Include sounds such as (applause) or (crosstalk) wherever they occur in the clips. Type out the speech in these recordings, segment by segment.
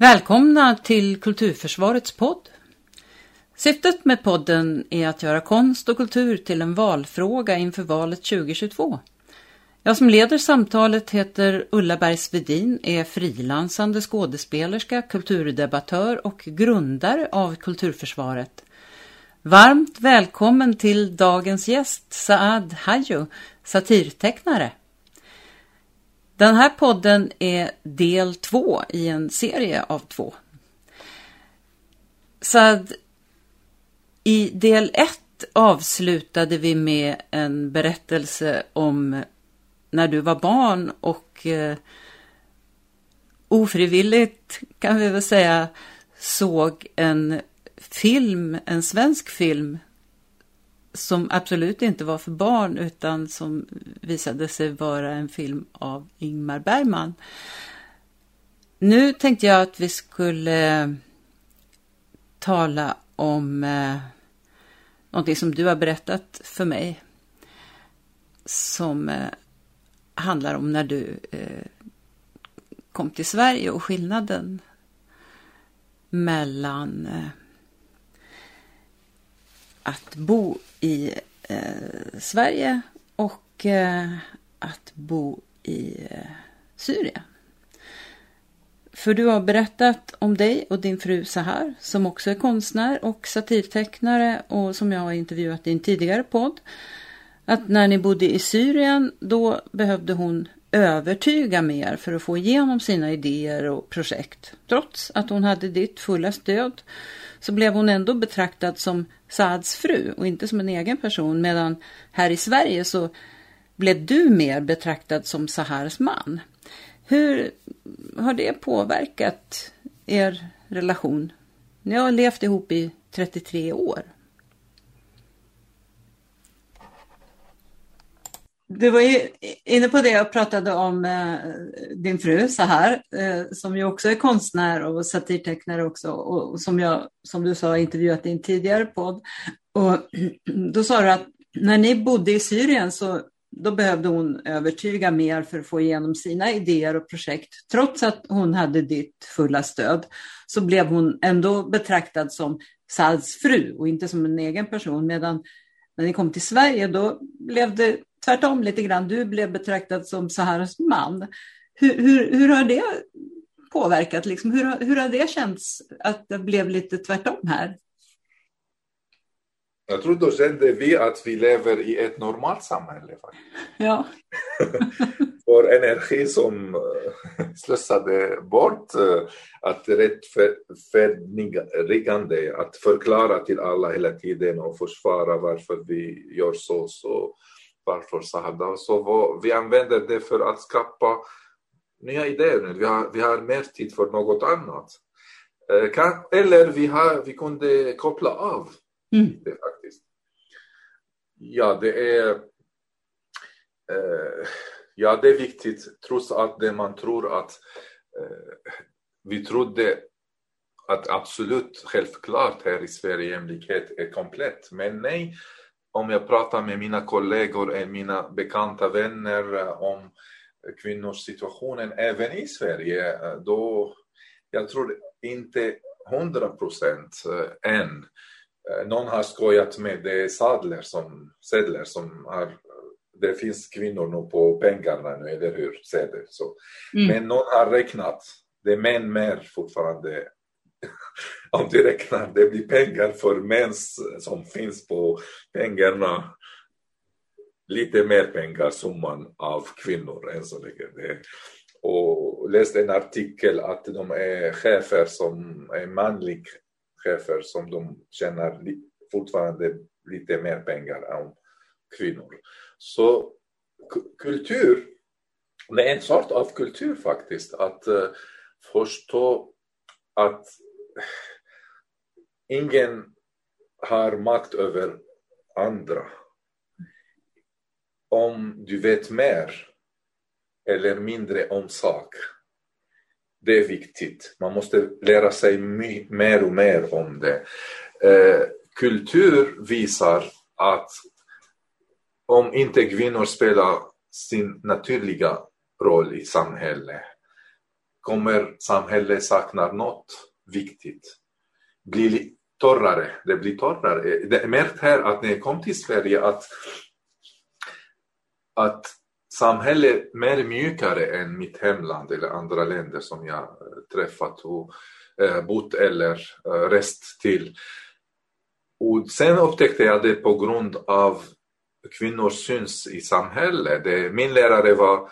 Välkomna till Kulturförsvarets podd. Syftet med podden är att göra konst och kultur till en valfråga inför valet 2022. Jag som leder samtalet heter Ulla Bergs Vedin, är frilansande skådespelerska, kulturdebattör och grundare av Kulturförsvaret. Varmt välkommen till dagens gäst Saad Hajo, satirtecknare. Den här podden är del två i en serie av två. Saad, i del ett avslutade vi med en berättelse om när du var barn och eh, ofrivilligt kan vi väl säga såg en film, en svensk film som absolut inte var för barn utan som visade sig vara en film av Ingmar Bergman. Nu tänkte jag att vi skulle tala om eh, någonting som du har berättat för mig som eh, handlar om när du eh, kom till Sverige och skillnaden mellan eh, att bo i eh, Sverige och eh, att bo i eh, Syrien. För du har berättat om dig och din fru Sahar som också är konstnär och satirtecknare och som jag har intervjuat i en tidigare podd. Att när ni bodde i Syrien då behövde hon övertyga mer för att få igenom sina idéer och projekt. Trots att hon hade ditt fulla stöd så blev hon ändå betraktad som Saads fru och inte som en egen person medan här i Sverige så blev du mer betraktad som Sahars man. Hur har det påverkat er relation? Ni har levt ihop i 33 år. Du var ju inne på det och pratade om eh, din fru så här, eh, som ju också är konstnär och satirtecknare också och, och som jag, som du sa, intervjuat i en tidigare podd. Och (clears throat) då sa du att när ni bodde i Syrien så då behövde hon övertyga mer för att få igenom sina idéer och projekt. Trots att hon hade ditt fulla stöd så blev hon ändå betraktad som Sads fru och inte som en egen person. Medan när ni kom till Sverige då blev det tvärtom lite grann. Du blev betraktad som Saharas man. Hur, hur, hur har det påverkat? Liksom? Hur, hur har det känts att det blev lite tvärtom här? Jag tror då kände vi att vi lever i ett normalt samhälle. Ja. (laughs) Vår energi som eh, slösade bort eh, att rättfärdigande, att förklara till alla hela tiden och försvara varför vi gör så, så varför Sahada. Så vad, vi använder det för att skapa nya idéer nu. Vi har, vi har mer tid för något annat. Eh, kan, eller vi, har, vi kunde koppla av mm. det faktiskt. Ja, det är eh, Ja, det är viktigt trots att det man tror att eh, vi trodde att absolut självklart här i Sverige jämlikhet är komplett. Men nej, om jag pratar med mina kollegor eller mina bekanta vänner eh, om kvinnors situationen även i Sverige, eh, då jag tror inte hundra procent eh, än. Någon har skojat med det sadler som, sedlar som har det finns kvinnor nu på pengarna nu, eller hur? Sedel, så. Mm. Men någon har räknat, det är män mer fortfarande om du räknar, det blir pengar för män som finns på pengarna. Lite mer pengar summan av kvinnor än så länge. Det, och läste en artikel att de är chefer som är manliga chefer som de tjänar fortfarande lite mer pengar än kvinnor. Så kultur, det är en sort av kultur faktiskt, att uh, förstå att ingen har makt över andra. Om du vet mer eller mindre om sak. Det är viktigt. Man måste lära sig mer och mer om det. Eh, kultur visar att om inte kvinnor spelar sin naturliga roll i samhället kommer samhället sakna något viktigt. Blir torrare, det blir torrare. Eh, det är märkt här att när jag kom till Sverige att, att samhället är mer mjukare än mitt hemland eller andra länder som jag eh, träffat och eh, bott eller rest till. Och sen upptäckte jag det på grund av kvinnors syns i samhället. Det, min lärare var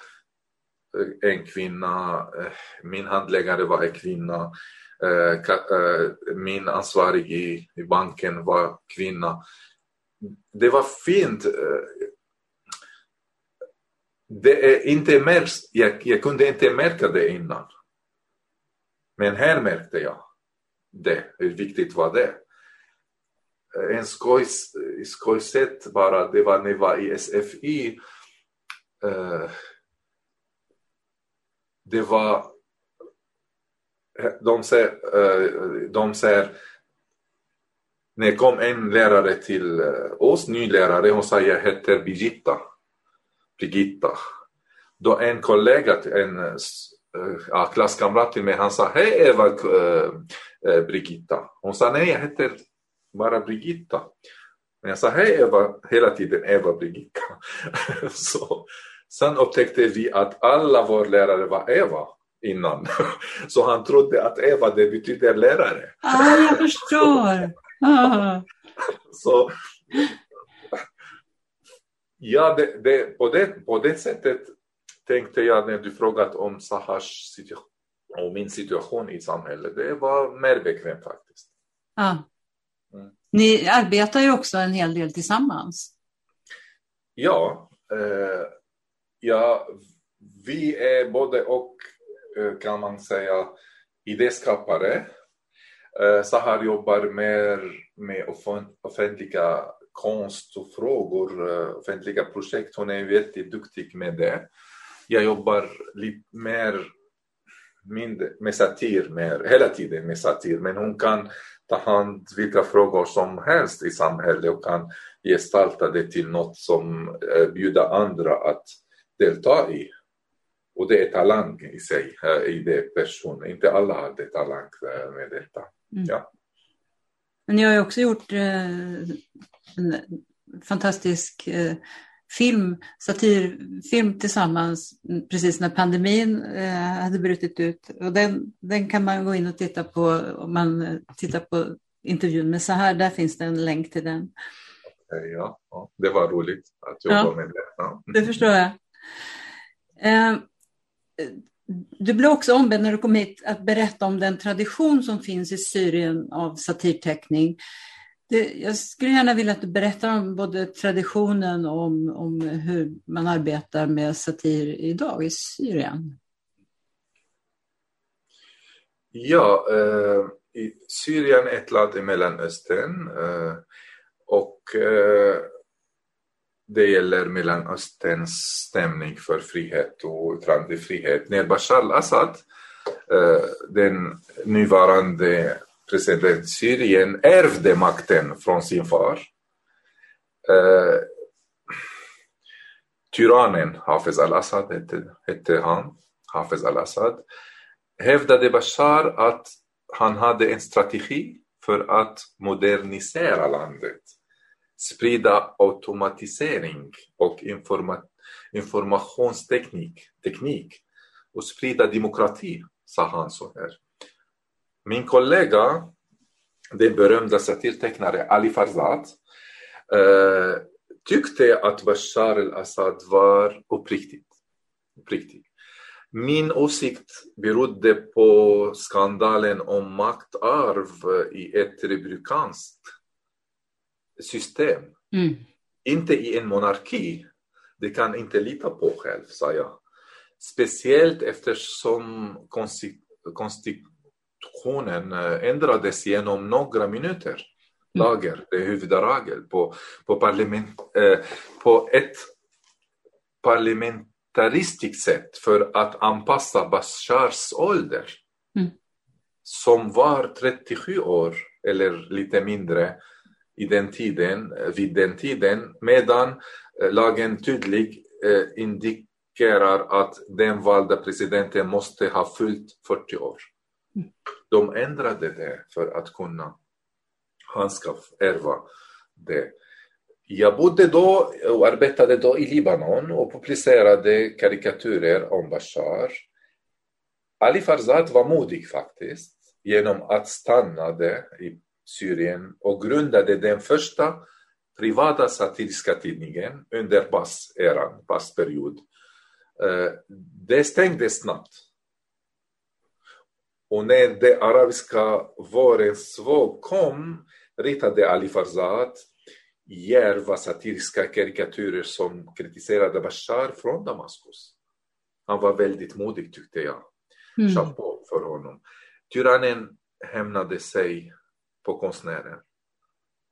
en kvinna, min handläggare var en kvinna, Eh, eh, min ansvarig i, i banken var kvinna. Det var fint eh, det är inte märks, jag, jag kunde inte märka det innan. Men här märkte jag det, hur viktigt var det. En skoj, skojsätt bara, det var när jag var i SFI. Det var, Eh, de säger, eh, de säger när det kom en lärare till eh, oss, ny lärare, hon sa jag heter Birgitta. Birgitta. Då en kollega, en ja, klasskamrat till mig, han sa Hej Eva äh, Birgitta. Hon sa nej, jag heter bara Birgitta. Men jag sa hej Eva hela tiden, Eva Birgitta. (laughs) så, sen upptäckte vi att alla våra lärare var Eva innan. (laughs) Så han trodde att Eva det betyder lärare. Ah, jag förstår. Ah. (laughs) så Ja, det, det, på, det, på det sättet tänkte jag när du frågat om Sahars situation och min situation i samhället. Det var mer bekvämt faktiskt. Ja. Mm. Ni arbetar ju också en hel del tillsammans. Ja, eh, ja vi är både och Eh, kan man säga idéskapare. Eh, Sahar jobbar mer med offentliga konst och frågor, eh, offentliga projekt. Hon är väldigt duktig med det. Jag jobbar lite mer mindre, med satir, mer, hela tiden med satir, men hon kan ta hand vilka frågor som helst i samhället och kan gestalta det till något som eh, bjuder andra att delta i. Och det är talang i sig, eh, i det personen. Inte alla har det talang med detta. Mm. Ja. Men ni har ju också gjort en fantastisk eh, film, satirfilm tillsammans precis när pandemin eh, hade brutit ut. Och den, den kan man gå in och titta på om man tittar på intervjun med så här. Där finns det en länk till den. Ja, ja det var roligt att jobba ja, med det. Ja. Det förstår jag. Du blev också ombedd när du kom hit att berätta om den tradition som finns i Syrien av satirteckning. Det, jag skulle gärna vilja att du berättar om både traditionen och om, om hur man arbetar med satir idag i Syrien. Ja, eh, i Syrien är ett land i Mellanöstern eh, och eh, det gäller Mellanösterns stämning för frihet och yttrandefrihet. När Bashar al-Assad, eh, den nuvarande president Syrien ärvde makten från sin far. Eh, tyrannen Hafez al-Assad hette, hette han, Hafez al-Assad, hävdade Bashar att han hade en strategi för att modernisera landet, sprida automatisering och informa informationsteknik teknik, och sprida demokrati, sa han så här. Min kollega, den berömda satirtecknaren Ali Farzad, eh, tyckte att Bashar al-Assad var uppriktig. uppriktig. Min åsikt berodde på skandalen om maktarv i ett republikanskt system. Mm. Inte i en monarki. Det kan inte lita på själv, sa jag. Speciellt eftersom konsti konstitutionen eh, ändrades genom några minuter. Mm. Lager, det är huvudregel på, på, parlament, eh, på ett parlamentaristiskt sätt för att anpassa Bashars ålder. Mm. Som var 37 år eller lite mindre i den tiden, eh, vid den tiden medan eh, lagen tydligt eh, indikerar att den valda presidenten måste ha fyllt 40 år. De ändrade det för att kunna han ska ärva det. Jag bodde då och arbetade då i Libanon och publicerade karikatyrer om Bashar. Ali Farzad var modig faktiskt genom att stanna i Syrien och grundade den första privata satiriska tidningen under Bas-eran, Bas-period. Eh, det stängdes snabbt. Och när det arabiska vårens våg kom ritade Ali Farzad djärva satiriska karikatyrer som kritiserade Bashar från Damaskus. Han var väldigt modig tyckte jag. Mm. Chapeau för honom. Tyrannen hämnade sig på konstnären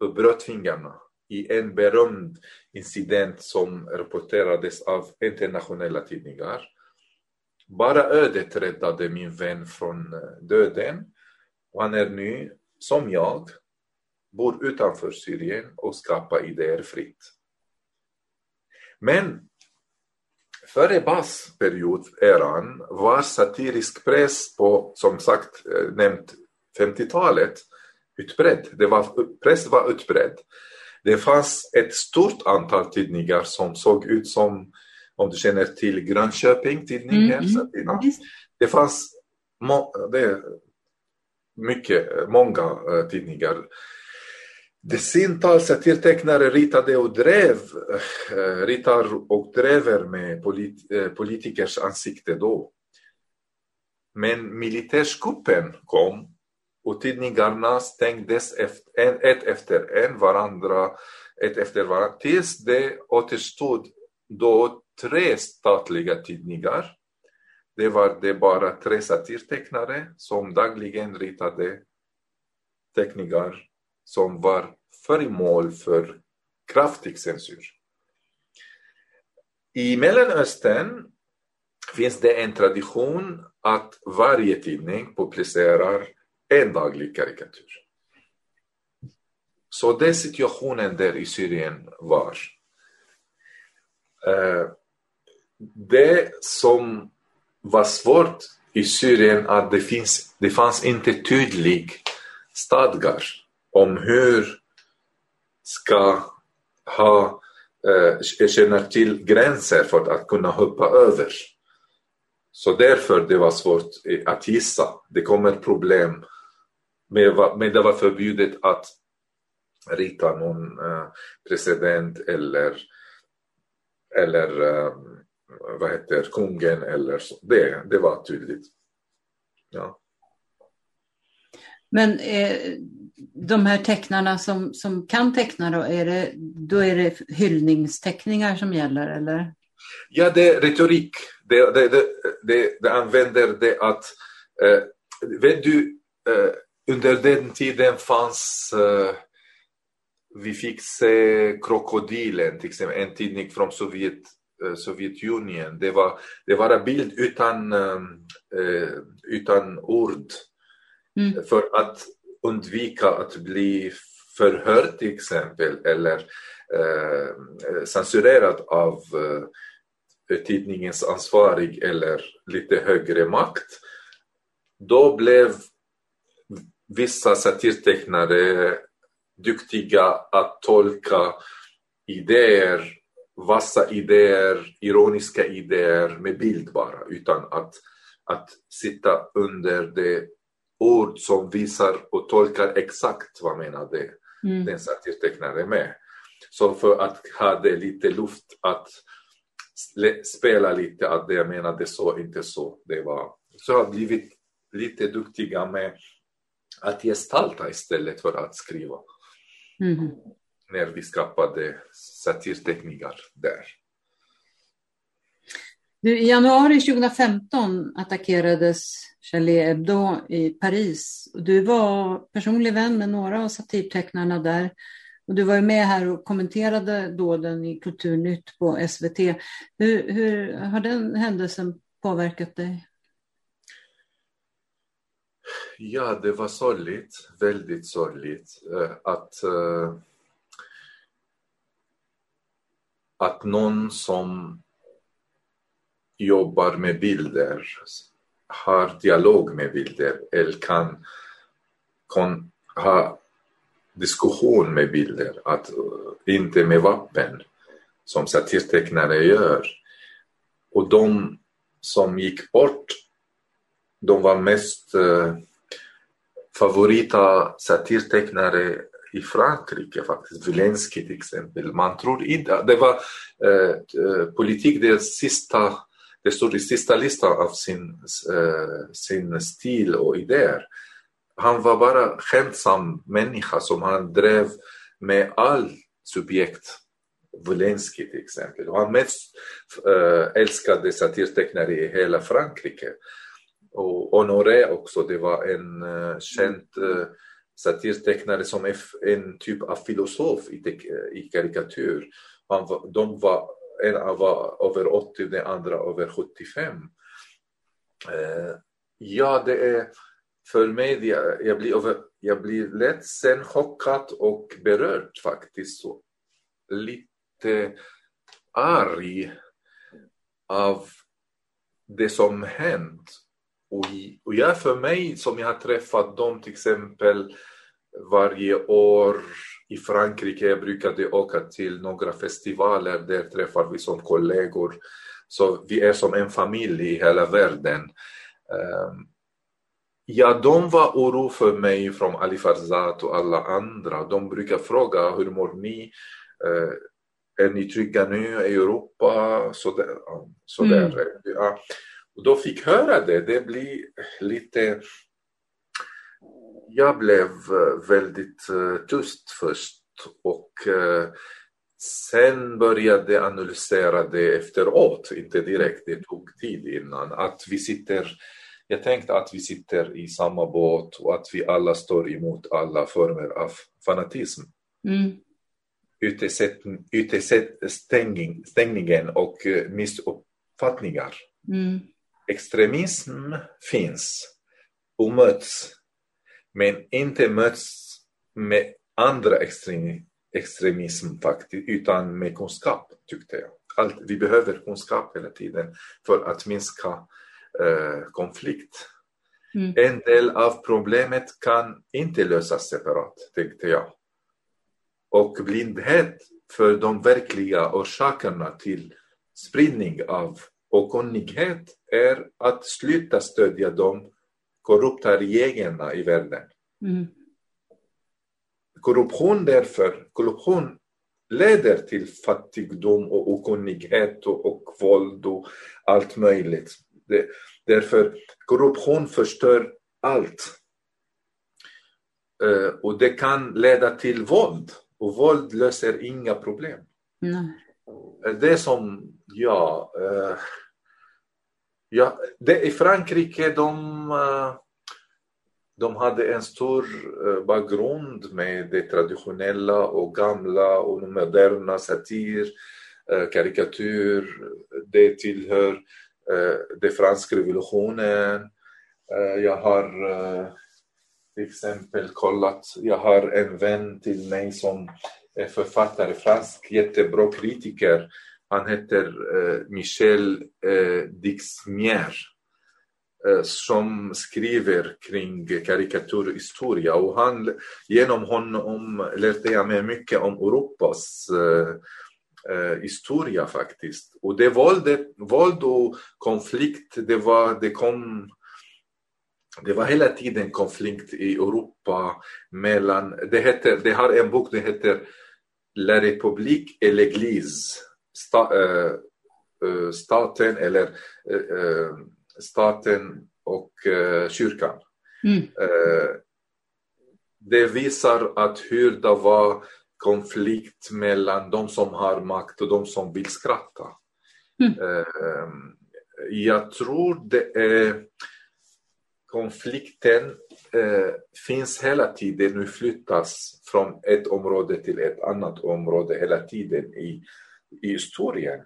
och bröt fingrarna i en berömd incident som rapporterades av internationella tidningar. Bara ödet räddade min vän från eh, döden och han är nu, som jag, bor utanför Syrien och skapar idéer fritt. Men före Bas-period-eran var satirisk press på, som sagt, eh, nämnt 50-talet utbredd. Det var, press var utbredd. Det fanns ett stort antal tidningar som såg ut som, om du känner till Grönköping tidningen. Mm, mm. Det fanns det, mycket, många uh, tidningar. Dessintals satirtecknare ritade och drev, uh, ritar och drever med polit, uh, politikers ansikte då. Men militärkuppen kom och tidningarna stängdes efter, ett efter en varandra, ett efter varandra, tills det återstod då tre statliga tidningar. Det var det bara tre satirtecknare som dagligen ritade teckningar som var föremål för kraftig censur. I Mellanöstern finns det en tradition att varje tidning publicerar en daglig karikatyr. Så den situationen där i Syrien var. Eh, det som var svårt i Syrien att det, finns, det fanns inte tydlig stadgar om hur ska ha eh, känna till gränser för att kunna hoppa över. Så därför det var svårt att gissa. Det kommer problem men det var förbjudet att rita någon uh, president eller, eller uh, vad heter kungen eller så. Det, det var tydligt. Ja. Men eh, de här tecknarna som, som kan teckna då, är det, då är det hyllningsteckningar som gäller eller? Ja, det är retorik. Det, det, det, det, det använder det att, eh, vet du, eh, under den tiden fanns uh, vi fick se Krokodilen, till exempel, en tidning från Sovjet, uh, Sovjetunionen. Det var, det var en bild utan, uh, utan ord. Mm. För att undvika att bli förhörd till exempel eller censurerad av tidningens ansvarig eller lite högre makt. Då blev vissa satirtecknare duktiga att tolka idéer, vassa idéer, ironiska idéer med bild bara utan att, att sitta under det ord som visar och tolkar exakt vad menade mm. den satirtecknare med. Så för att ha det lite luft att spela lite att det jag menade så, inte så. Det var, så jag har blivit lite duktiga med att gestalta istället för att skriva. Mm. När vi skapade satirtekniker där. I januari 2015 attackerades Charlie Hebdo i Paris. Du var personlig vän med några av satirtecknarna där. Och du var med här och kommenterade dåden i Kulturnytt på SVT. Hur, hur har den händelsen påverkat dig? Ja, det var sorgligt, väldigt sorgligt eh, att, eh, att någon som jobbar med bilder, har dialog med bilder eller kan, kan ha diskussion med bilder, att, eh, inte med vapen som satirtecknare gör. Och de som gick bort, de var mest favorita satirtecknare i Frankrike faktiskt, Wilensky till exempel. Man tror inte, det var eh, eh politik, det sista, det stod i sista listan av sin, eh, sin stil och idéer. Han var bara skämtsam människa som han drev med all subjekt. Wilensky till exempel. Och han mest eh, älskade satirtecknare i hela Frankrike. Och Honoré också, det var en uh, känd uh, satirtecknare som är en typ av filosof i, i karikatyr. Han var, de var, en var över 80, den andra över 75. Eh, ja, det är för mig, jag, jag, blir, över, jag blir ledsen, chockad och berörd faktiskt. Så, lite arg av det som hänt. Och, och jag för mig, som jag har träffat dem till exempel varje år i Frankrike, jag brukade åka till några festivaler, där träffar vi som kollegor. Så vi är som en familj i hela världen. Um, Ja, de var oro för mig från Ali Farzat och alla andra. De brukar fråga hur mår ni? Eh, är ni trygga nu i Europa? Sådär. sådär. Mm. Ja. Och då fick höra det. Det blir lite... Jag blev väldigt uh, tyst först och uh, sen började analysera det efteråt, inte direkt. Det tog tid innan. Att vi sitter jag tänkte att vi sitter i samma båt och att vi alla står emot alla former av fanatism. Mm. Utestängningen och eh, missuppfattningar. Mm. Extremism finns och möts, men inte möts med andra extremism faktiskt, utan med kunskap tyckte jag. Allt, vi behöver kunskap hela tiden för att minska Eh, konflikt. Mm. En del av problemet kan inte lösas separat, tänkte jag. Och blindhet för de verkliga orsakerna till spridning av okunnighet är att sluta stödja de korrupta regeringarna i världen. Mm. Korruption därför, korruption leder till fattigdom och okunnighet och, och våld och allt möjligt. Det, därför korruption förstör allt. Uh, och det kan leda till våld. Och våld löser inga problem. Nej. Det som, ja, uh, ja det, i Frankrike de, eh, de hade en stor eh, bakgrund med det traditionella och gamla och moderna satir, eh, karikatyr. Det tillhör den franska revolutionen. Jag har till exempel kollat, jag har en vän till mig som är författare, fransk, jättebra kritiker. Han heter eh, Michel eh, Dixmier eh, som skriver kring karikatyrhistoria och han, genom honom lärde jag mig mycket om Europas eh, historia faktiskt. Och det våldet, våld och konflikt, det, var, det kom det var hela tiden konflikt i Europa mellan, det, heter, det har en bok, det heter La République et l'Église, sta, äh, staten eller äh, staten och kyrkan. Mm. det visar att hur det var konflikt mellan de som har makt och de som vill skratta. Mm. Jag tror det är konflikten eh, finns hela tiden, nu flyttas från ett område till ett annat område hela tiden i, i historien.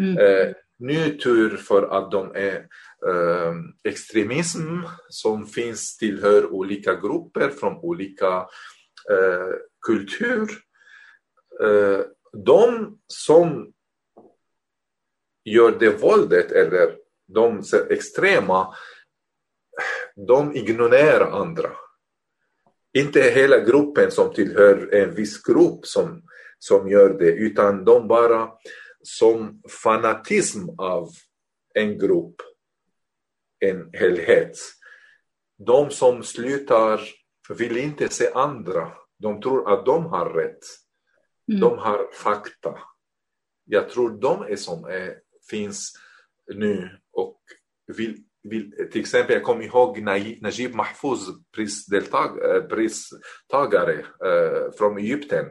Mm. Eh, nu tur för att de är eh, extremism som finns tillhör olika grupper från olika eh, kultur. Eh, de som gör det våldet eller de extrema, de ignorerar andra. Inte hela gruppen som tillhör en viss grupp som, som gör det, utan de bara som fanatism av en grupp, en helhet. De som slutar vill inte se andra. De tror att de har rätt. Mm. De har fakta. Jag tror de är som är, finns nu och vill, vill, till exempel, jag kommer ihåg Najib Mahfouz, prisdeltag, eh, pristagare uh, från Egypten.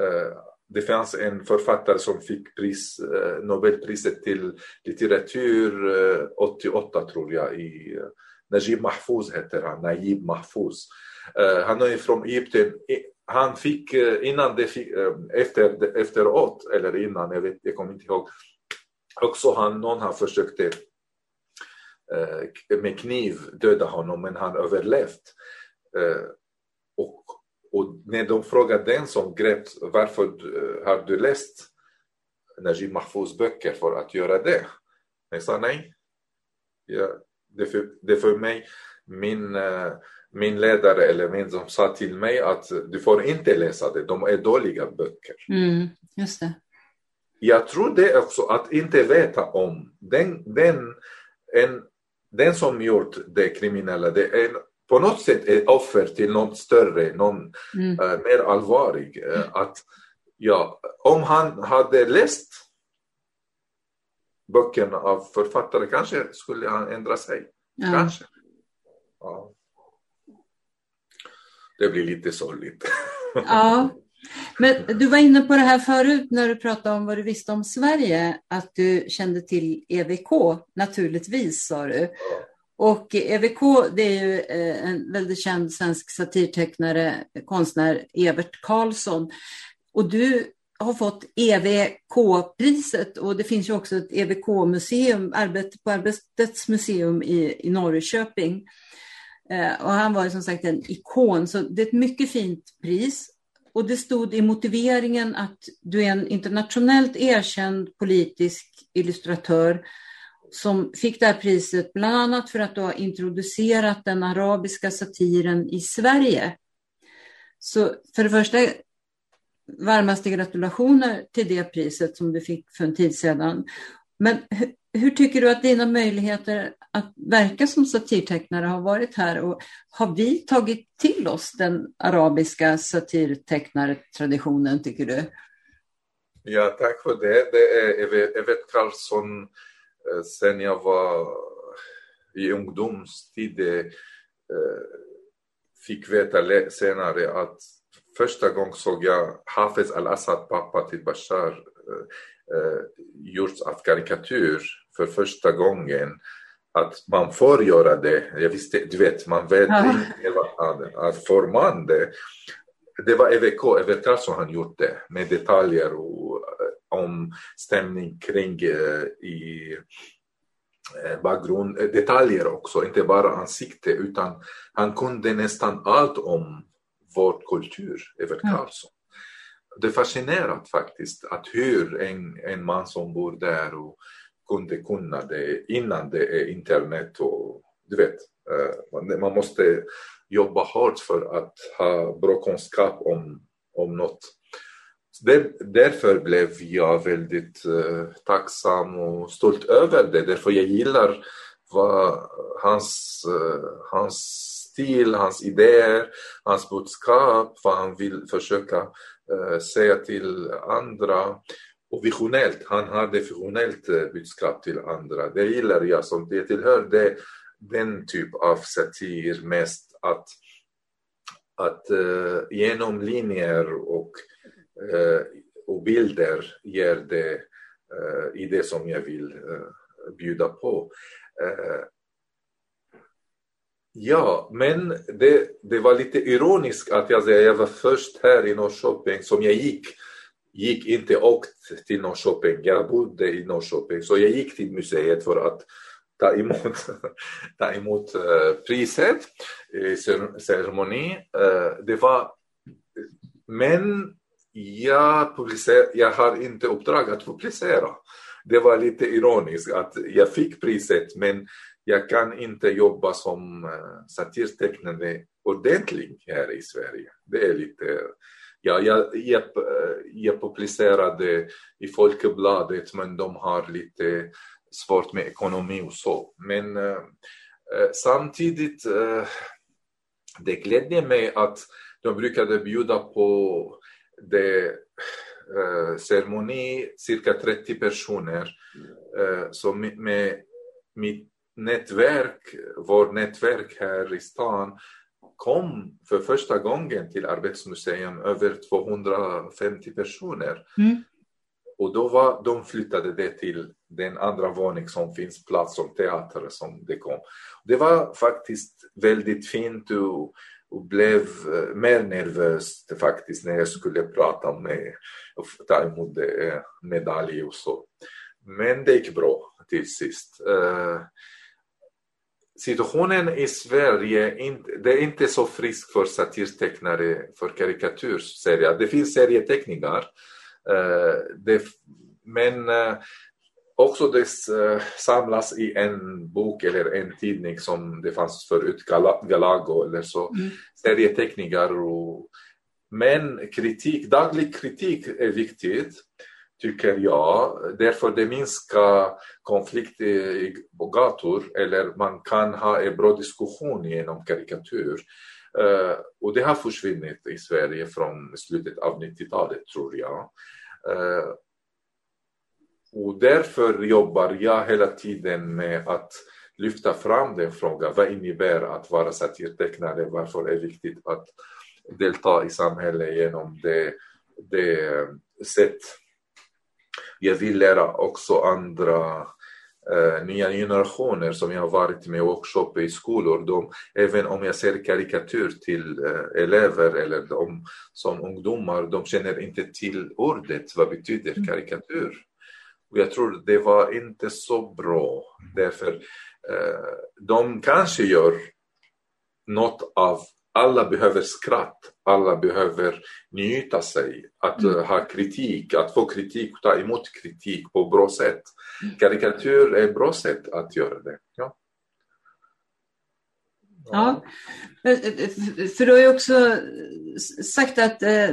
Eh, det fanns en författare som fick pris, eh, Nobelpriset till litteratur eh, 88 tror jag. I, Najib Mahfouz heter han, Najib Mahfouz. han är från Egypten. Han fick innan det fick, efter, efteråt, eller innan, jag, vet, jag kommer inte ihåg, också han, någon har försökt med kniv döda honom men han överlevt. Eh, och, när de frågade den som greps varför eh, har du läst Najib Mahfouz böcker för att göra det? Jag sa nej. Ja, det, för, det för mig, min, uh, min ledare eller min som sa till mig att du får inte läsa det, de är dåliga böcker. Mm, just det jag tror det också, att inte veta om den, den, en, den som gjort det kriminella, det är på något sätt ett offer till något större, någon mm. uh, mer allvarlig. Uh, att, ja, om han hade läst böckerna av författare kanske skulle han ändra sig. Ja. Kanske. Ja. Det blir lite sorgligt. (laughs) Ja, Men du var inne på det här förut när du pratade om vad du visste om Sverige, att du kände till EVK, naturligtvis sa du. Och EVK, det är ju eh, en väldigt känd svensk satirtecknare, konstnär, Evert Karlsson. Och du har fått EVK-priset och det finns ju också ett EVK-museum, arbete på Arbetets museum i, i Norrköping. Eh, och han var ju som sagt en ikon, så det är ett mycket fint pris och det stod i motiveringen att du är en internationellt erkänd politisk illustratör som fick det här priset bland annat för att du har introducerat den arabiska satiren i Sverige. Så för det första, varmaste gratulationer till det priset som du fick för en tid sedan. Men hur tycker du att dina möjligheter att verka som satirtecknare har varit här och har vi tagit till oss den arabiska satirtecknartraditionen tycker du? Ja, tack för det. Det är Evert Karlsson eh, sen jag var i ungdomstid eh, fick veta senare att första gången såg jag Hafez al-Assad, pappa till Bashar, eh, gjorts av karikatyr för första gången att man får göra det. Jag visste, du vet, man vet ja. inte att får man det. Det var EVK, Evert Karlsson han gjort det med detaljer och, eh, om stämning kring uh, i uh, bakgrund, detaljer också, inte bara ansikte utan han kunde nästan allt om vår kultur, Evert Karlsson. Ja. Det är fascinerande faktiskt att hur en, en man som bor där och kunde kunna det innan det är internet och du vet, eh, man måste jobba hårt för att ha bra kunskap om, om något det, därför blev jag väldigt uh, tacksam och stolt över det, därför jag gillar vad hans, uh, hans stil, hans idéer, hans budskap, vad han vill försöka uh, säga till andra. Och visionellt, han hade visionellt budskap till andra. Det gillar jag, som det tillhör. Det, den typ av satir mest att, att uh, genom linjer och, Eh, och bilder ger det eh, i det som jag vill eh, bjuda på. Ja, men det, det var lite ironiskt att jag, jag var först här i Norrköping som jag gick gick inte åkt till Norrköping, jag bodde i Norrköping, så jag gick till museet för att ta emot, (laughs) ta emot priset i ceremoni. Det var, men jag, publicer, jag har inte uppdrag att publicera. det var lite ironiskt att jag fick priset men jag kan inte jobba som eh, satirtecknare ordentligt här i Sverige. Det är lite Ja, jag, jag, eh, jag publicerade i Folkebladet men de har lite svårt med ekonomi och så. Men eh, eh samtidigt, eh, det glädjer mig att de brukade bjuda på det uh, ceremoni, cirka 30 personer. Uh, så med, med mitt nätverk, vårt nätverk här i stan kom för första gången till Arbetsmuseum över 250 personer. Mm. Och då var, de flyttade det till den andra våningen som finns plats som teater som det kom. Det var faktiskt väldigt fint och, och blev eh, mer nervös faktiskt när jag skulle prata med och ta emot eh, medalj och så. Men det gick bra till sist. Uh, situationen i Sverige, det är inte så frisk för satirtecknare, för karikatyrserier. Det finns serieteckningar, men också det eh, samlas i en bok eller en tidning som det fanns förut, Galago eller så, mm. serieteckningar. Och, men kritik, daglig kritik är viktigt tycker jag. Därför det minskar konflikter på gator eller man kan ha en bra diskussion genom karikatyr. Uh, och det har försvunnit i Sverige från slutet av 90-talet tror jag. Uh, och därför jobbar jag hela tiden med att lyfta fram den frågan. Vad innebär att vara satirtecknare? Varför är det viktigt att delta i samhället genom det, det sätt jag vill lära också andra eh, nya generationer som jag har varit med workshop i skolor. De, även om jag ser karikatyr till eh, elever eller de som ungdomar, de känner inte till ordet, vad betyder mm. karikatyr? Och jag tror det var inte så bra, därför eh, de kanske gör något av alla behöver skratt, alla behöver njuta sig, att mm. ha kritik, att få kritik, ta emot kritik på bra sätt. Mm. Karikatyr är ett bra sätt att göra det. Ja. Ja, för du har ju också sagt att eh,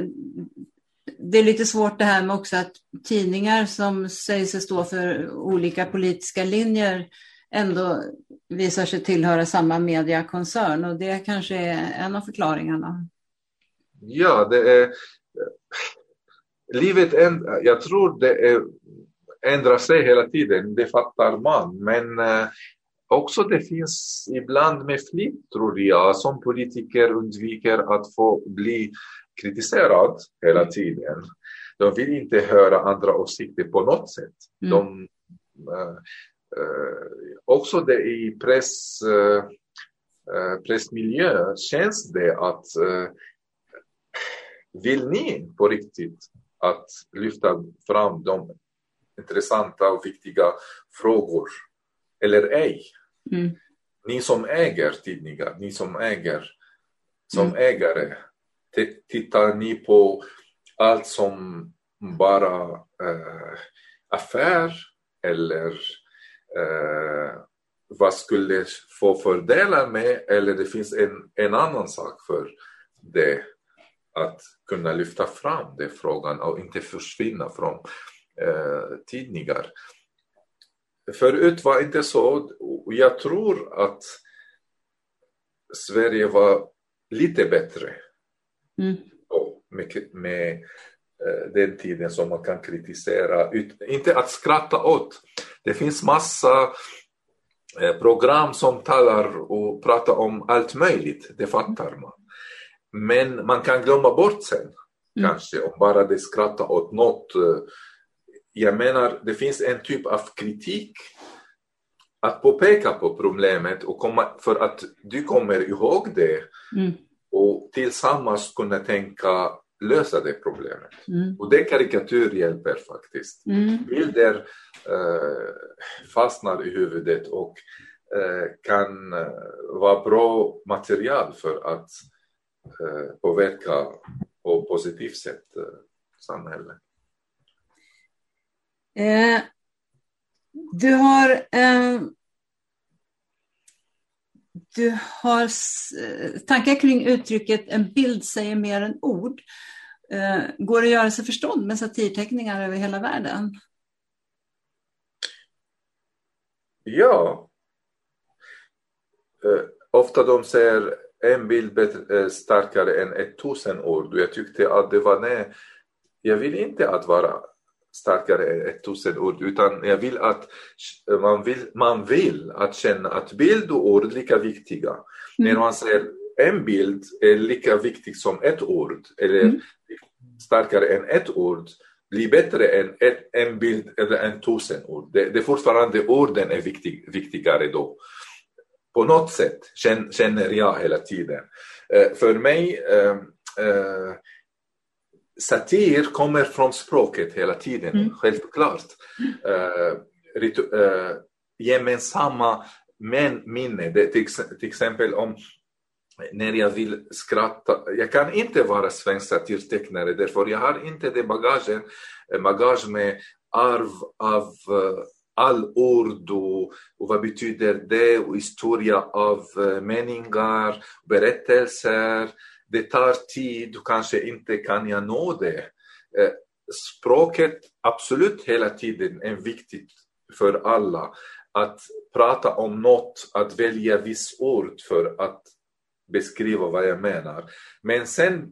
det är lite svårt det här med också att tidningar som säger sig stå för olika politiska linjer ändå visar sig tillhöra samma mediakoncern. Och det kanske är en av förklaringarna. Ja, det är livet, ändrar, jag tror det är, ändrar sig hela tiden, det fattar man, men eh, också det finns ibland med flit, tror jag, som politiker undviker att få bli kritiserad hela tiden. De vill inte höra andra åsikter på något sätt. Mm. De, eh, Eh, också det i press, eh, pressmiljö känns det att vill ni på riktigt att lyfta fram de intressanta och viktiga frågor eller ej? Mm. Ni som äger tidningar, ni som äger som mm. ägare, tittar ni på allt som bara eh, affär eller eh, vad skulle få fördelar med eller det finns en, en annan sak för det att kunna lyfta fram den frågan och inte försvinna från eh, tidningar. Förut var det inte så. Jag tror att Sverige var lite bättre mm. med, med eh, den tiden som man kan kritisera. Inte att skratta åt, det finns massa eh, program som talar och pratar om allt möjligt, det fattar man. Men man kan glömma bort sen, mm. kanske, om bara det skrattar åt något. Jag menar, det finns en typ av kritik att påpeka på problemet och komma, för att du kommer ihåg det mm. Och tillsammans kunna tänka lösa det problemet. Mm. Och det karikatyr hjälper faktiskt. Mm. Bilder eh, fastnar i huvudet och eh, kan eh, vara bra material för att eh, påverka på positivt sätt eh, samhället. Eh, Du har, du har eh, tankar kring uttrycket en bild säger mer än ord. Eh, går det att göra sig förstådd med satirteckningar över hela världen? Ja. Eh, ofta de säger en bild starkare än ett tusen ord. Jag tyckte att det var nej, jag vill inte att vara starkare än ett tusen ord utan jag vill att man vill, man vill att känna att bild och ord är lika viktiga. Mm. När man säger en bild är lika viktig som ett ord eller mm. starkare än ett ord blir bättre än ett, en bild eller en tusen ord. Det, det är fortfarande orden är viktig, viktigare då. På något sätt känner jag hela tiden. Eh, för mig eh, eh, satir kommer från språket hela tiden, mm. självklart. Uh, uh, gemensamma men minne, det, till, till, exempel om när jag vill skratta, jag kan inte vara svensk satirtecknare därför jag har inte det bagagen, eh, bagage med arv av uh, all ord och, och, vad betyder det och historia av uh, meningar, berättelser det tar tid kanske inte kan jag nå det. Eh, språket absolut hela tiden är viktigt för alla. Att prata om något, att välja viss ord för att beskriva vad jag menar. Men sen,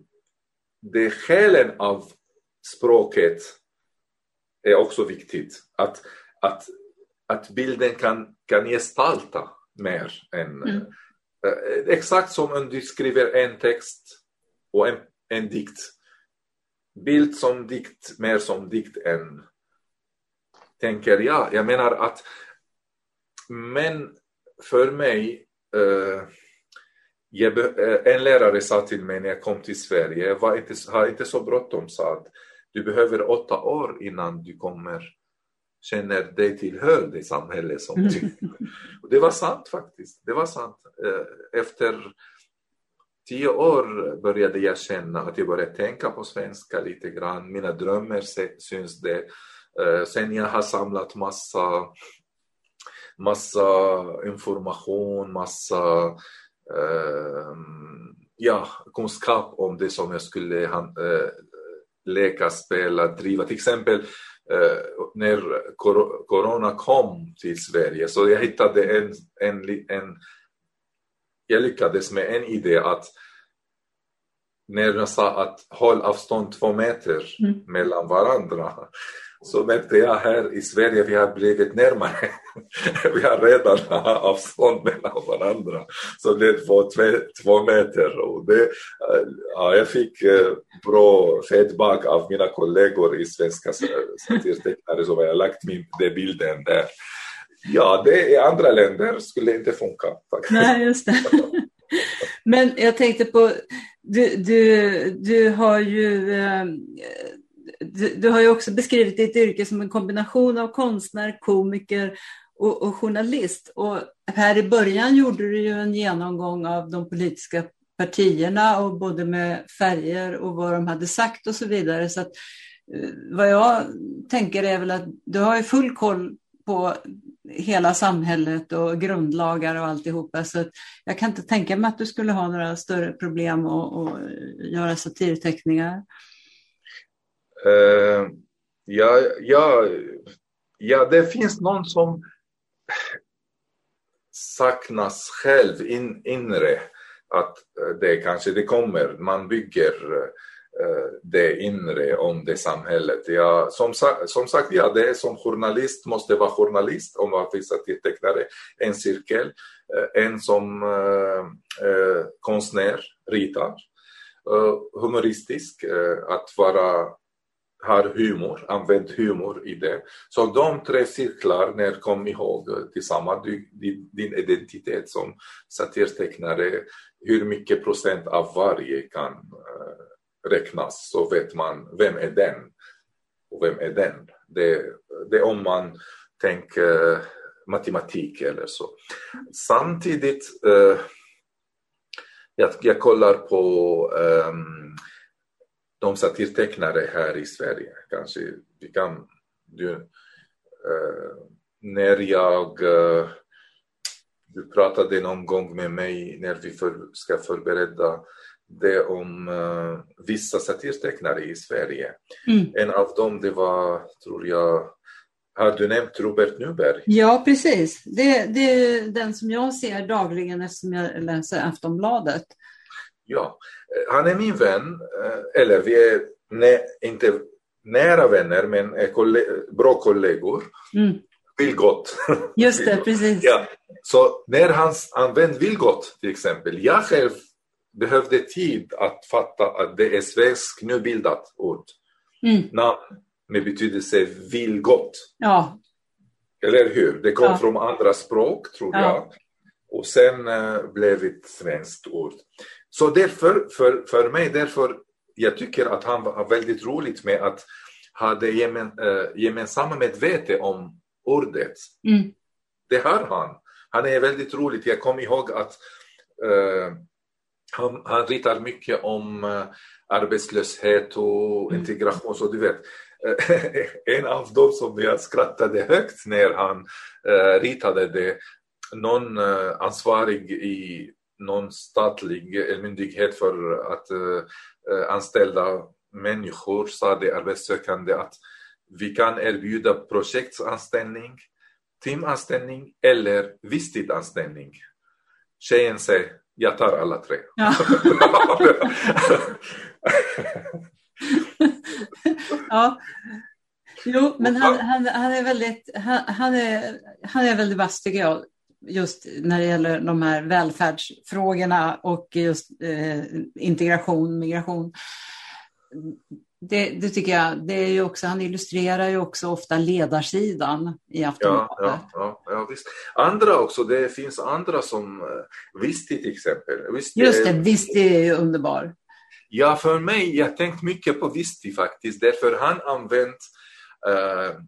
det skälen av språket är också viktigt. Att, att, att bilden kan, kan gestalta mer än mm. Eh, exakt som om du skriver en text och en, en dikt. Bild som dikt, mer som dikt än tänker jag. Jag menar att men för mig eh, jag, eh, en lärare sa till mig när jag kom till Sverige, jag var inte, har inte så bråttom, sa att du behöver åtta år innan du kommer känner dig tillhör det samhälle som du... Mm. Och det var sant faktiskt. Det var sant. Eh, efter tio år började jag känna att jag började tänka på svenska lite grann. Mina drömmar syns det. Eh, sen jag har samlat massa, massa information, massa uh, ja, kunskap om det som jag skulle leka, spela, driva. Till exempel Eh, när corona kom till Sverige så jag hittade en, en, en jag lyckades med en idé att när jag sa att håll avstånd två meter mm. mellan varandra så märkte jag här i Sverige vi har blivit närmare. (laughs) vi har redan (laughs) avstånd mellan varandra. Så det var två, två meter. Och det, eh, ja, jag fick eh, bra feedback av mina kollegor i svenska satirtecknare som har lagt min, den bilden där. Ja, det i andra länder skulle inte funka. Faktiskt. Nej, just det. (laughs) Men jag tänkte på, du, du, du har ju eh, du, du, har ju också beskrivit ditt yrke som en kombination av konstnär, komiker och, och, journalist. Och här i början gjorde du ju en genomgång av de politiska partierna och både med färger och vad de hade sagt och så vidare. Så att, eh, vad jag tänker är väl att du har ju full koll på hela samhället och grundlagar och alltihopa. Så att jag kan inte tänka mig att du skulle ha några större problem att, att göra satirteckningar. Uh, ja, ja, ja, det finns någon som saknas själv in, inre. Att eh, det kanske det kommer, man bygger eh, det inre om det samhället. Ja, som, som sagt, ja, det är som journalist måste vara journalist om man finns tecknare. En cirkel, eh, en som konstnär, ritar. humoristisk, att vara har humor, använt humor i det. Så de tre cirklar, när kom ihåg tillsammans din, din identitet som satirtecknare, hur mycket procent av varje kan äh, räknas, så vet man vem är den och vem är den. Det, det är om man tänker matematik eller så. Samtidigt, äh, jag, jag kollar på ehm, de satirtecknare här i Sverige. Kanske vi kan... Du, uh, när jag uh, du pratade någon gång med mig när vi för, ska förbereda det om uh, vissa satirtecknare i Sverige. Mm. En av dem det var, tror jag, har du nämnt Robert Nuberg? Ja, precis. Det, det är den som jag ser dagligen eftersom jag läser Aftonbladet. Ja, eh, han är min vän, eh, eller vi är nä, inte nära vänner, men är kolle bra kollegor. Mm. Vill gott. Just det, (laughs) precis. Ja. Så när hans han vän vill gott, till exempel, jag själv behövde tid att fatta att det är svenskt nybildat ord. Mm. Namn med betydelse vill gott. Ja. Eller hur? Det kom ja. från andra språk, tror ja. jag. Och sen uh, blev det ett svenskt ord. Så därför, för, för mig, därför, jag tycker att han var väldigt roligt med att ha det gemen, uh, gemensamma medvete om ordet. Mm. Det har han. Han är väldigt rolig. Jag kommer ihåg att uh, han, han ritar mycket om uh, arbetslöshet och mm. integration. Så du vet, (laughs) en av dem som jag skrattade högt när han ritade det, någon ansvarig i någon statlig myndighet för att uh, anställa människor sa det arbetssökande att vi kan erbjuda projektanställning, timanställning eller visstidsanställning. Tjejen säger, jag tar alla tre. Ja. (laughs) ja. Jo, men han, han, han är väldigt, han, han, är, han är väldigt vass tycker jag. Just när det gäller de här välfärdsfrågorna och just eh, integration, migration. Det, det, tycker jag. Det är ju också, han illustrerar ju också ofta ledarsidan i Aftonbladet. Ja, ja, ja, visst. Andra också, det finns andra som eh, Visti till exempel. Visti Just det, Visti är ju underbar. Ja, för mig, jag tänkt mycket på Visti faktiskt, därför han använt uh,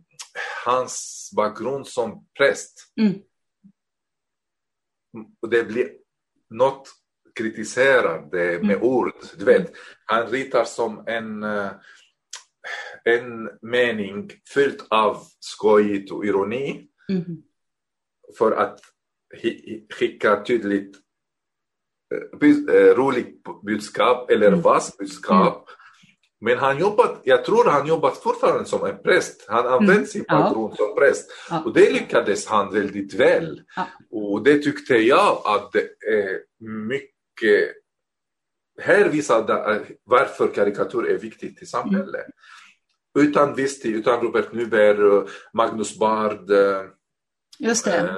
hans bakgrund som präst. Mm. Det blir något kritiserade med mm. ord. Du vet, han ritar som en, uh, en mening fylld av skojigt och ironi mm. för att skicka tydligt uh, roligt budskap eller mm. vass budskap. Men han jobbat, jag tror han jobbat fortfarande som en präst. Han använde mm. sin bakgrund ja. som präst. Ja. Och det lyckades han väldigt väl. Ja. Och det tyckte jag att det är mycket... Här visade varför karikatyr är viktigt i samhället. Mm. Utan Visti, utan Robert Nyberg, Magnus Bard. Eh, Just det. Eh,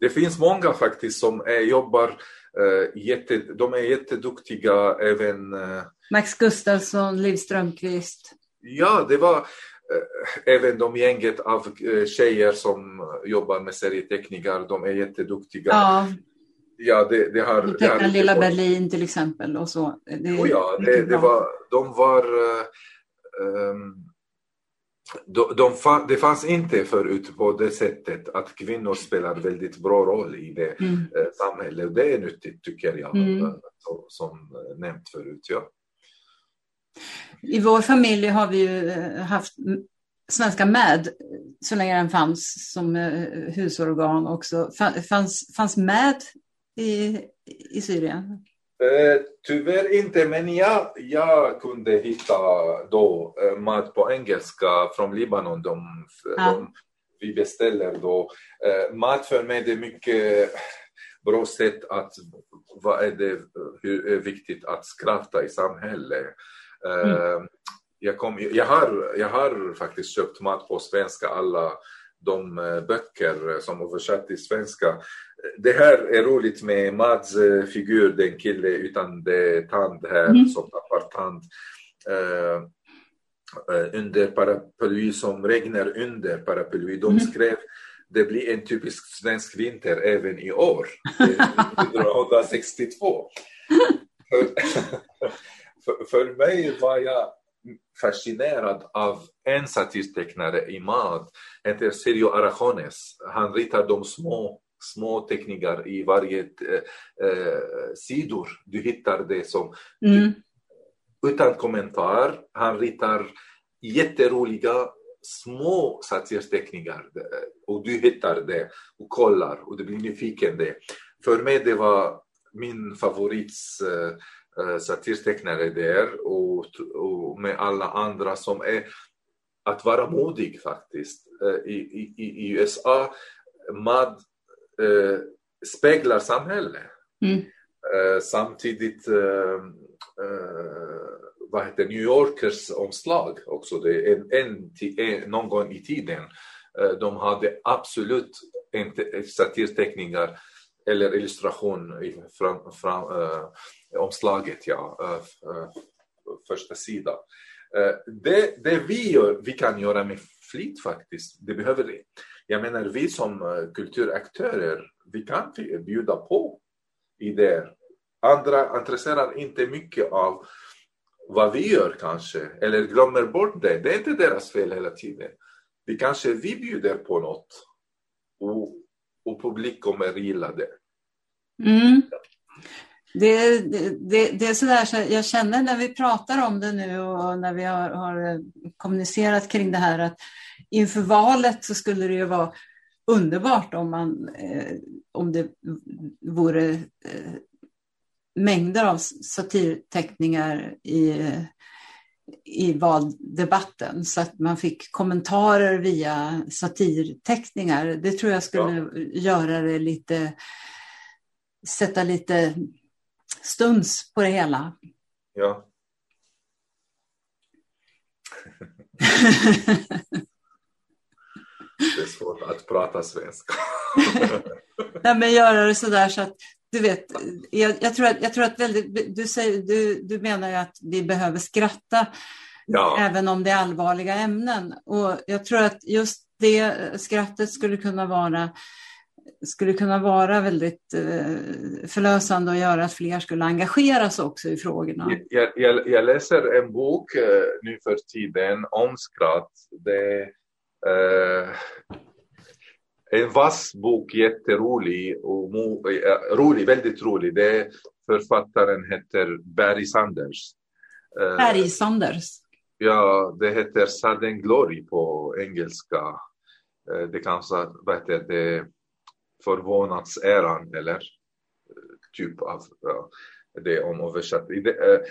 det finns många faktiskt som är, jobbar Uh, jätte, de är jätteduktiga även... Max Gustafsson, Liv Strömqvist. Ja, det var uh, även de gänget av uh, tjejer som jobbar med serieteckningar, de är jätteduktiga. Ja. Ja, det, det har... Du tecknar Lilla Berlin till exempel och så. Det, oh ja, det, det var, de var... Um, de, de, det fanns inte förut på det sättet att kvinnor spelar väldigt bra roll i det mm. Eh, samhället. Det är nyttigt tycker jag, mm. Eh, som nämnt förut. Ja. I vår familj har vi ju eh, haft Svenska MAD så länge den fanns som husorgan också. Fanns, fanns MAD i, i Syrien? Eh, tyvärr inte, men jag, jag kunde hitta då eh, mat på engelska från Libanon. De, ja. de vi beställer då. Eh, mat för mig är mycket bra sätt att vad är det hur är viktigt att skratta i samhället. Mm. Jag, kom, jag, har, jag har faktiskt köpt mat på svenska, alla de böcker som översatt till svenska det här är roligt med Mads eh, figur, den kille utan det tand här mm. som tappar tand. Uh, under paraply som regnar under paraply. De mm. skrev det blir en typisk svensk vinter även i år, (laughs) 1962. (laughs) (laughs) för, för, mig var jag fascinerad av en satirtecknare i Mad, heter Sergio Arajones. Han ritar de små små teckningar i varje eh, eh, sidor. Du hittar det som mm. utan kommentar. Han ritar jätteroliga små satirteckningar och du hittar det och kollar och du blir nyfiken. Det. För mig det var min favorit uh, satirtecknare där och, och med alla andra som är att vara modig faktiskt. Uh, i, i, I USA, MAD uh, speglar samhället. Mm. samtidigt vad heter New Yorkers omslag också. Det en, en, en, någon gång i tiden. Eh, de hade absolut inte satirteckningar eller illustration i fram, fram, äh, omslaget, ja, äh, första sidan. Äh, det, det vi, gör, vi kan göra med flit faktiskt, det behöver vi. Jag menar vi som kulturaktörer, vi kan bjuda på idéer. Andra intresserar inte mycket av vad vi gör kanske, eller glömmer bort det. Det är inte deras fel hela tiden. Vi kanske vi bjuder på något och, och publik kommer gilla det. Mm. Det, det, det, är sådär så jag känner när vi pratar om det nu och när vi har, har kommunicerat kring det här att inför valet så skulle det ju vara underbart om, man, eh, om det vore eh, mängder av satirteckningar i, i valdebatten så att man fick kommentarer via satirteckningar. Det tror jag skulle ja. göra det lite, sätta lite stuns på det hela. Ja. (laughs) det är svårt att prata svenska. Nej, men göra det sådär så att du vet, jag, jag, tror att, jag tror att väldigt, du, säger, du, du menar ju att vi behöver skratta ja. även om det är allvarliga ämnen. Och jag tror att just det skrattet skulle kunna vara skulle kunna vara väldigt eh, förlösande och göra att fler skulle engageras också i frågorna. Jag, jag, jag läser en bok uh, nu för tiden om skratt. Det, uh, en vass bok, jätterolig och mo, äh, rolig, väldigt rolig. Det författaren heter Barry Sanders. Eh, Barry Sanders? Ja, det heter Sudden Glory på engelska. Det kanske, vad heter det, förvånadsäran eller typ av ja, det om översatt. Det,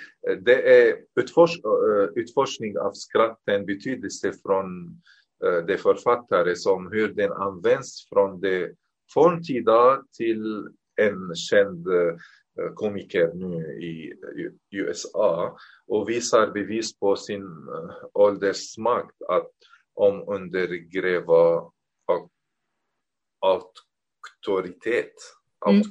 det är utfors, utforskning av skratten betydelse från de författare som hur den används från det forntida till en känd eh, komiker nu i USA och visar bevis på sin eh, åldersmakt att om undergräva auktoritet mm.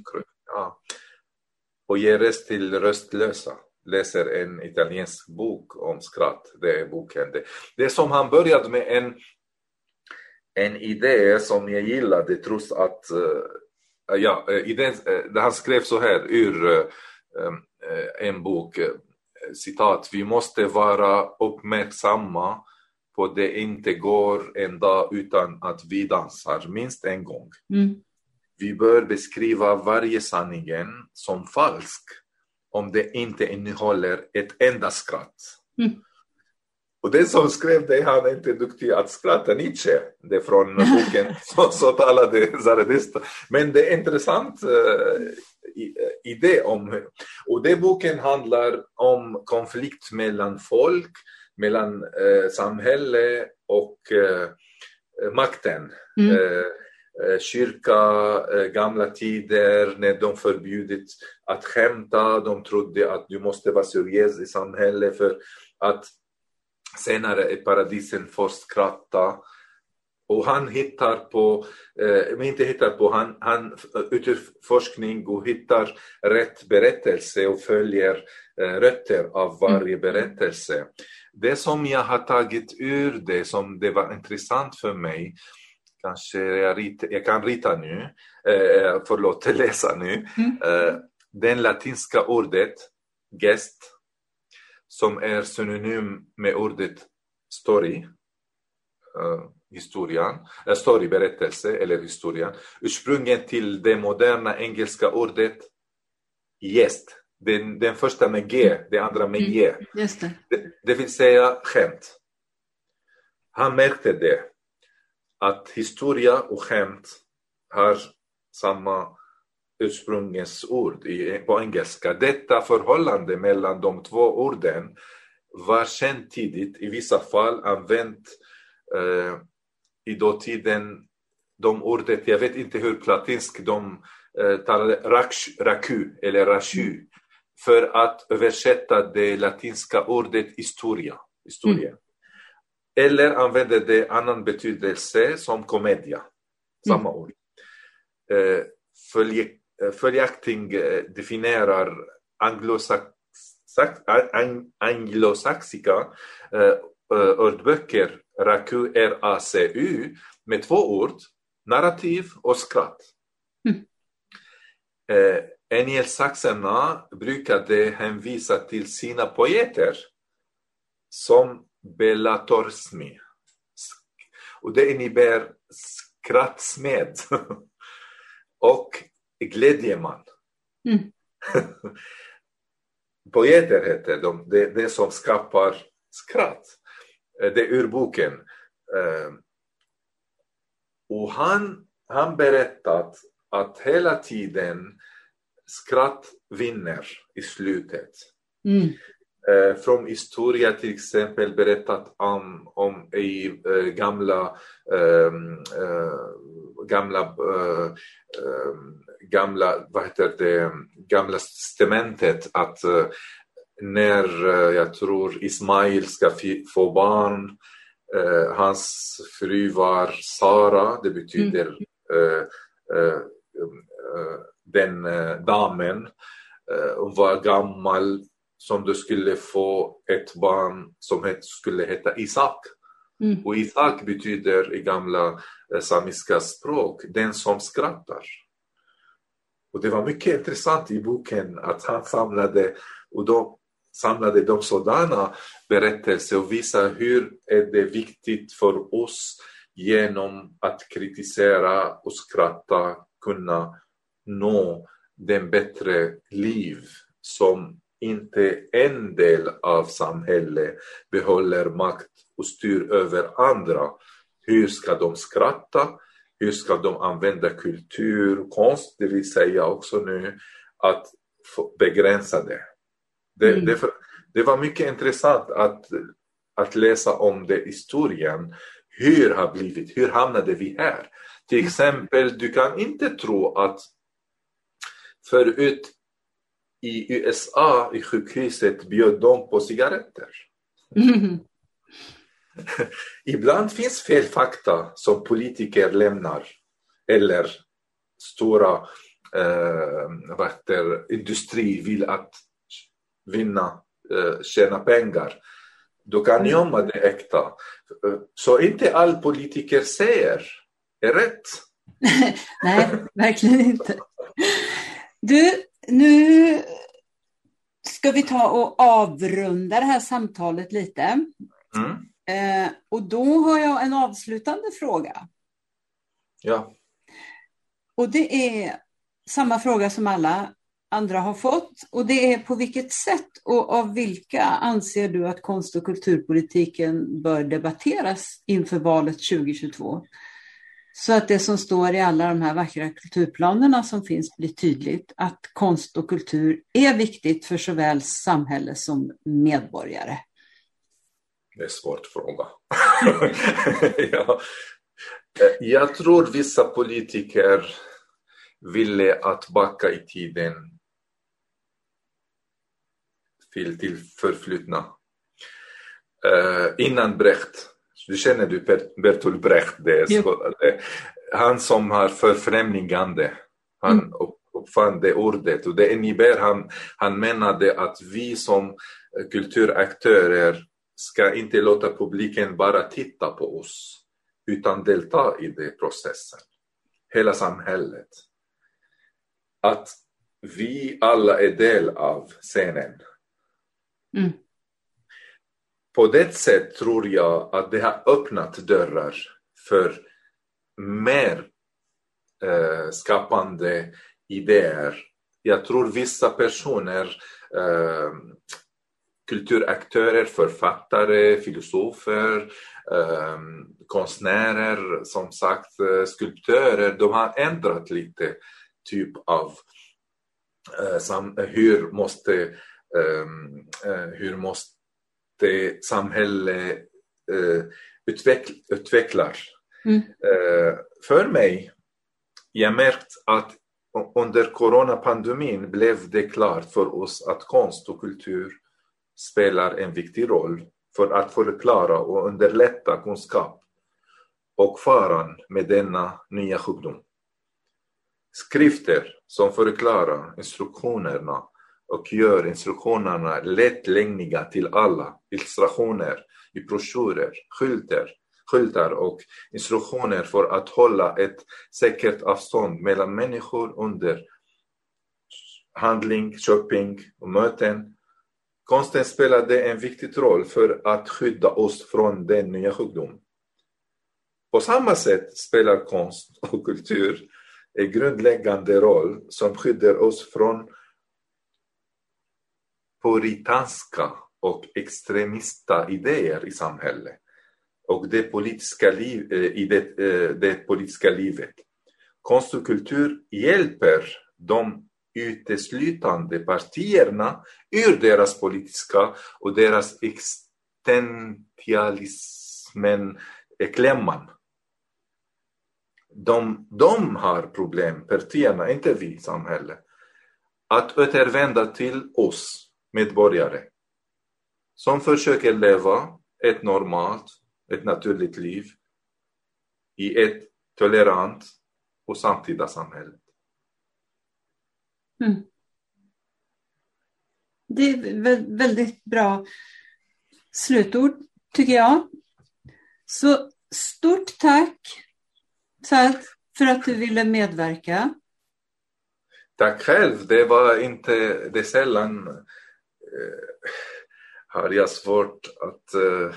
och ge röst till röstlösa läser en italiensk bok om skratt. Det är boken. Det, det är som han började med en en idé som jag gillade trots att, uh, ja, eh, idén, uh, han skrev så här ur en bok, citat, vi måste vara uppmärksamma på det inte går en dag utan att vi dansar minst en gång. Mm. Vi bör beskriva varje sanningen som falsk om det inte innehåller ett enda skratt. Mm. Och den som skrev det, han är inte duktig att skratta, Nietzsche. Det är från boken (laughs) Så, så talade Zaradista. Men det är intressant uh, idé om, och den boken handlar om konflikt mellan folk, mellan uh, samhälle och uh, makten. Mm. Uh, kyrka, gamla tider, när de förbjudit att skämta, de trodde att du måste vara seriös i samhället för att senare är paradisen får skratta. Och han hittar på, eh, men inte hittar på, han, han utifrån forskning och hittar rätt berättelse och följer eh, rötter av varje mm. berättelse. Det som jag har tagit ur det, som det var intressant för mig, kanske jag, rita, jag kan rita nu, eh, förlåt, (laughs) läsa nu, mm. eh, den latinska ordet gest som är synonym med ordet story, uh, historien, uh, story, berättelse eller historien, ursprungligen till det moderna engelska ordet gäst. Den, den första med G, det andra med J. Mm, det. Det, det vill säga skämt. han märkte det, att historia och skämt har samma ursprungsord på engelska. Detta förhållande mellan de två orden var känt tidigt, i vissa fall använt eh, i dåtiden de ordet, jag vet inte hur latinsk de eh, talade, raku eller rashu, för att översätta det latinska ordet historia. historia. Mm. Eller använde det annan betydelse som kommedia, samma mm. ord. Eh, följaktligen eh, definierar anglosaxiska eh, ordböcker RACU, R-A-C-U, med två ord, narrativ och skratt. Mm. Eh, Engelsaxarna brukade hänvisa till sina poeter som bellatorsmi. Och det innebär skrattsmed (laughs) och glädjeman. Mm. (laughs) Poeter heter de, det, det som skapar skratt. Eh, det är ur boken. Eh, och han, han berättat att hela tiden skratt vinner i slutet. Mm. Eh, från historia till exempel berättat om, om i eh, gamla, eh, gamla, gamla, vad heter det, gamla testamentet att eh, när eh, jag tror Ismail ska få barn hans fru var Sara, det betyder mm. den damen. Hon var gammal som du skulle få ett barn som skulle heta Isak. Mm. Och Isak betyder i gamla eh, samiska språk den som skrattar. Och det var mycket intressant i boken att han samlade, och då samlade de sådana berättelser och visade hur är det viktigt för oss genom att kritisera och skratta kunna nå den bättre liv som inte en del av samhället behåller makt och styr över andra. Hur ska de skratta? Hur ska de använda kultur, konst, det vill säga också nu, att begränsa det? Det, mm. det, det, var mycket intressant att, att läsa om det historien. Hur har blivit, hur hamnade vi här? Till mm. exempel, du kan inte tro att förut i USA, i sjukhuset, bjöd de på cigaretter. Mm. (laughs) Ibland finns fel fakta som politiker lämnar eller stora eh, industri vill att vinna, eh, tjäna pengar. Då kan mm. gömma det äkta. Så inte all politiker säger är rätt. (laughs) Nej, verkligen inte. Du, nu ska vi ta och avrunda det här samtalet lite. Mm. Eh, och då har jag en avslutande fråga. Ja. Och det är samma fråga som alla andra har fått. Och det är på vilket sätt och av vilka anser du att konst och kulturpolitiken bör debatteras inför valet 2022? Så att det som står i alla de här vackra kulturplanerna som finns blir tydligt att konst och kultur är viktigt för såväl samhälle som medborgare. Det är en svår fråga. (laughs) ja. Jag tror vissa politiker ville att backa i tiden till, till förflutna. Uh, innan Brecht du känner du Bertolt Brecht, det, det, han som har förfrämlingande, han mm. uppfann det ordet och det innebär han, han menade att vi som kulturaktörer ska inte låta publiken bara titta på oss utan delta i den processen. Hela samhället. Att vi alla är del av scenen. Mm på det sättet tror jag att det har öppnat dörrar för mer eh, skapande idéer. Jag tror vissa personer eh, kulturaktörer, författare, filosofer, eh, konstnärer, som sagt eh, skulptörer, de har ändrat lite typ av eh, sam, hur måste ehm, eh, hur måste samhället eh, utveckl, utvecklar. Mm. Eh, för mig, jag märkt att under coronapandemin blev det klart för oss att konst och kultur spelar en viktig roll för att förklara och underlätta kunskap och faran med denna nya sjukdom. Skrifter som förklarar instruktionerna och gör instruktionerna lättillgängliga till alla, illustrationer i broschyrer, skyltar, skyltar och instruktioner för att hålla ett säkert avstånd mellan människor under handling, shopping och möten. Konsten spelade en viktig roll för att skydda oss från den nya sjukdomen. På samma sätt spelar konst och kultur en grundläggande roll som skyddar oss från puritanska och extremista idéer i samhället och det politiska liv, eh, i det, eh, det politiska livet. Konst och kultur hjälper de uteslutande partierna ur deras politiska och deras existentialismen klämman. De, de har problem, partierna, inte vi, samhället, att återvända till oss medborgare som försöker leva ett normalt, ett naturligt liv i ett tolerant och samtida samhälle. Mm. Det är väldigt bra slutord, tycker jag. Så stort tack för att du ville medverka. Tack själv. Det var inte det sällan eh, har jag svårt att, eh,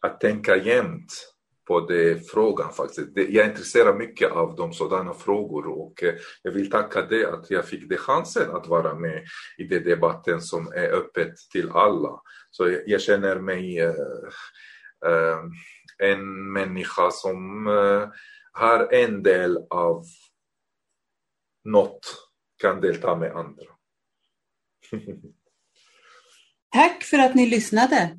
att tänka jämt på den frågan faktiskt. Jag intresserar mycket av de sådana frågor och eh, jag vill tacka dig att jag fick det chansen att vara med i den debatten som är öppet till alla. Så jag, känner mig eh, eh, en människa som har en del av något, kan delta med andra. (laughs) Tack för att ni lyssnade.